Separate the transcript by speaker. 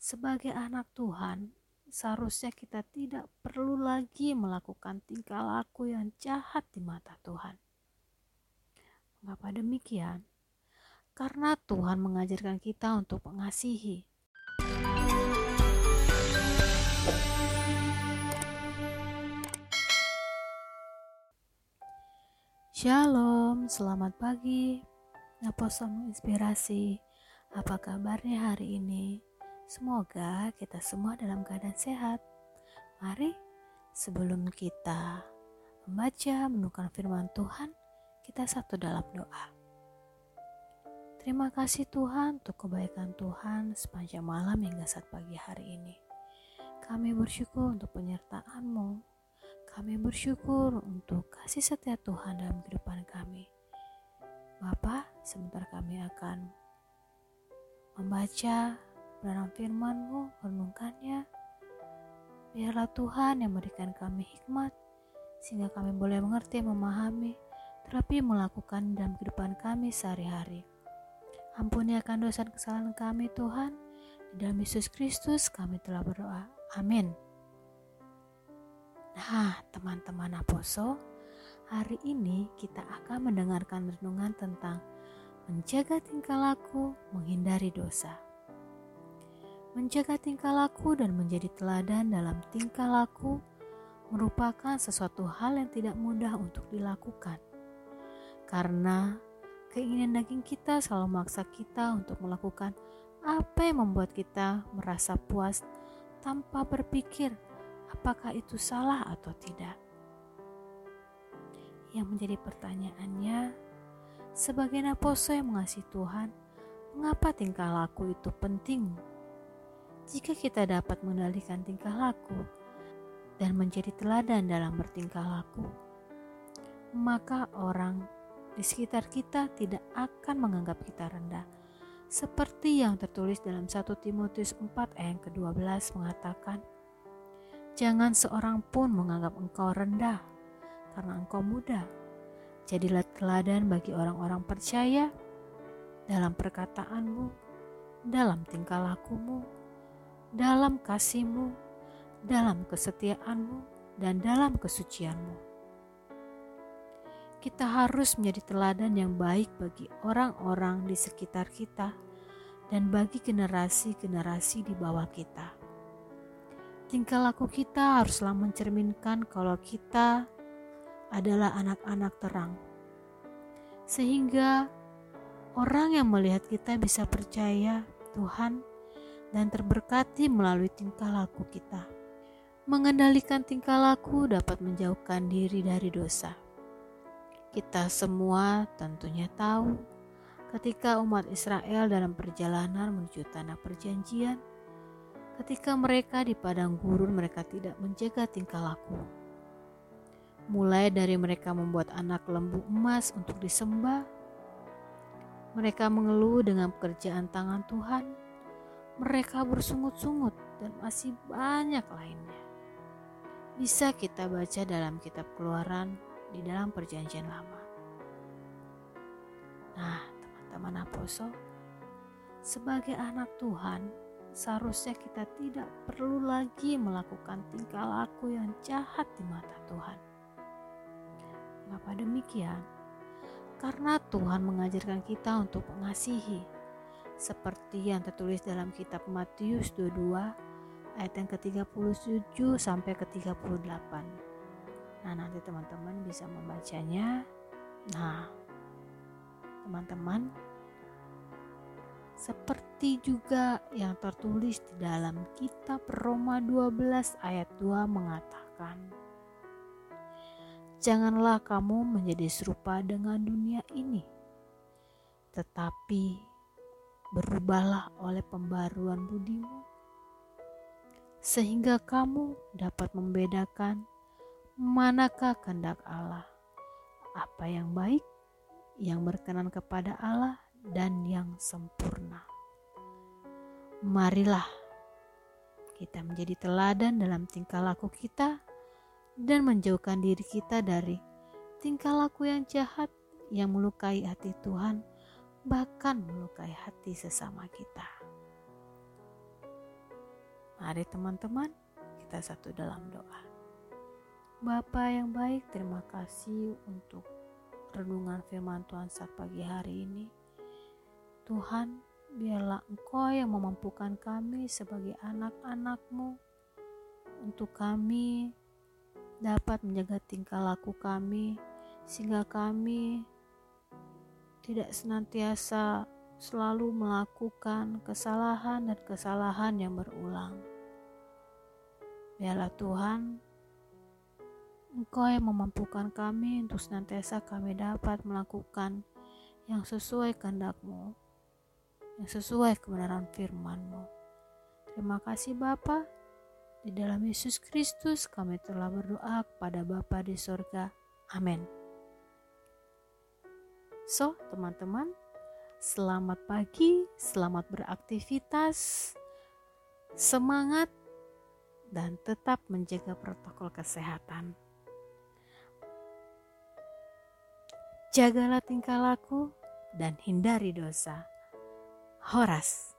Speaker 1: sebagai anak Tuhan, seharusnya kita tidak perlu lagi melakukan tingkah laku yang jahat di mata Tuhan. Mengapa demikian? Karena Tuhan mengajarkan kita untuk mengasihi. Shalom, selamat pagi. Apostel menginspirasi. Apa kabarnya hari ini? Semoga kita semua dalam keadaan sehat. Mari, sebelum kita membaca menukar firman Tuhan, kita satu dalam doa. Terima kasih Tuhan untuk kebaikan Tuhan sepanjang malam hingga saat pagi hari ini. Kami bersyukur untuk penyertaan-Mu. Kami bersyukur untuk kasih setia Tuhan dalam kehidupan kami. Bapak, sebentar kami akan membaca dalam firman-Mu. Biarlah Tuhan yang memberikan kami hikmat, sehingga kami boleh mengerti, memahami, tetapi melakukan dalam kehidupan kami sehari-hari. Ampuni akan dosa kesalahan kami Tuhan, di dalam Yesus Kristus kami telah berdoa. Amin. Nah, teman-teman Aposo, hari ini kita akan mendengarkan renungan tentang menjaga tingkah laku, menghindari dosa. Menjaga tingkah laku dan menjadi teladan dalam tingkah laku merupakan sesuatu hal yang tidak mudah untuk dilakukan. Karena keinginan daging kita selalu memaksa kita untuk melakukan apa yang membuat kita merasa puas tanpa berpikir apakah itu salah atau tidak. Yang menjadi pertanyaannya, sebagai naposo yang mengasihi Tuhan, mengapa tingkah laku itu penting jika kita dapat mengendalikan tingkah laku dan menjadi teladan dalam bertingkah laku, maka orang di sekitar kita tidak akan menganggap kita rendah. Seperti yang tertulis dalam 1 Timotius 4 ayat ke-12 mengatakan, Jangan seorang pun menganggap engkau rendah karena engkau muda. Jadilah teladan bagi orang-orang percaya dalam perkataanmu, dalam tingkah lakumu, dalam kasihmu, dalam kesetiaanmu, dan dalam kesucianmu. Kita harus menjadi teladan yang baik bagi orang-orang di sekitar kita dan bagi generasi-generasi di bawah kita. Tingkah laku kita haruslah mencerminkan kalau kita adalah anak-anak terang, sehingga orang yang melihat kita bisa percaya Tuhan dan terberkati melalui tingkah laku kita. Mengendalikan tingkah laku dapat menjauhkan diri dari dosa. Kita semua tentunya tahu ketika umat Israel dalam perjalanan menuju tanah perjanjian, ketika mereka di padang gurun mereka tidak menjaga tingkah laku. Mulai dari mereka membuat anak lembu emas untuk disembah, mereka mengeluh dengan pekerjaan tangan Tuhan, mereka bersungut-sungut, dan masih banyak lainnya. Bisa kita baca dalam kitab keluaran di dalam perjanjian lama. Nah, teman-teman apostle, sebagai anak Tuhan, seharusnya kita tidak perlu lagi melakukan tingkah laku yang jahat di mata Tuhan. Mengapa demikian? Karena Tuhan mengajarkan kita untuk mengasihi, seperti yang tertulis dalam kitab Matius 22 ayat yang ke-37 sampai ke-38. Nah, nanti teman-teman bisa membacanya. Nah, teman-teman seperti juga yang tertulis di dalam kitab Roma 12 ayat 2 mengatakan Janganlah kamu menjadi serupa dengan dunia ini, tetapi berubahlah oleh pembaruan budimu, sehingga kamu dapat membedakan manakah kehendak Allah, apa yang baik, yang berkenan kepada Allah, dan yang sempurna. Marilah kita menjadi teladan dalam tingkah laku kita dan menjauhkan diri kita dari tingkah laku yang jahat yang melukai hati Tuhan bahkan melukai hati sesama kita. Mari teman-teman, kita satu dalam doa. Bapa yang baik, terima kasih untuk renungan firman Tuhan saat pagi hari ini. Tuhan, biarlah Engkau yang memampukan kami sebagai anak-anakmu untuk kami dapat menjaga tingkah laku kami sehingga kami tidak senantiasa selalu melakukan kesalahan dan kesalahan yang berulang. Biarlah Tuhan, Engkau yang memampukan kami untuk senantiasa kami dapat melakukan yang sesuai kehendak-Mu, yang sesuai kebenaran firman-Mu. Terima kasih Bapa. Di dalam Yesus Kristus kami telah berdoa kepada Bapa di sorga. Amin. So, teman-teman, selamat pagi, selamat beraktivitas, semangat, dan tetap menjaga protokol kesehatan. Jagalah tingkah laku dan hindari dosa. Horas.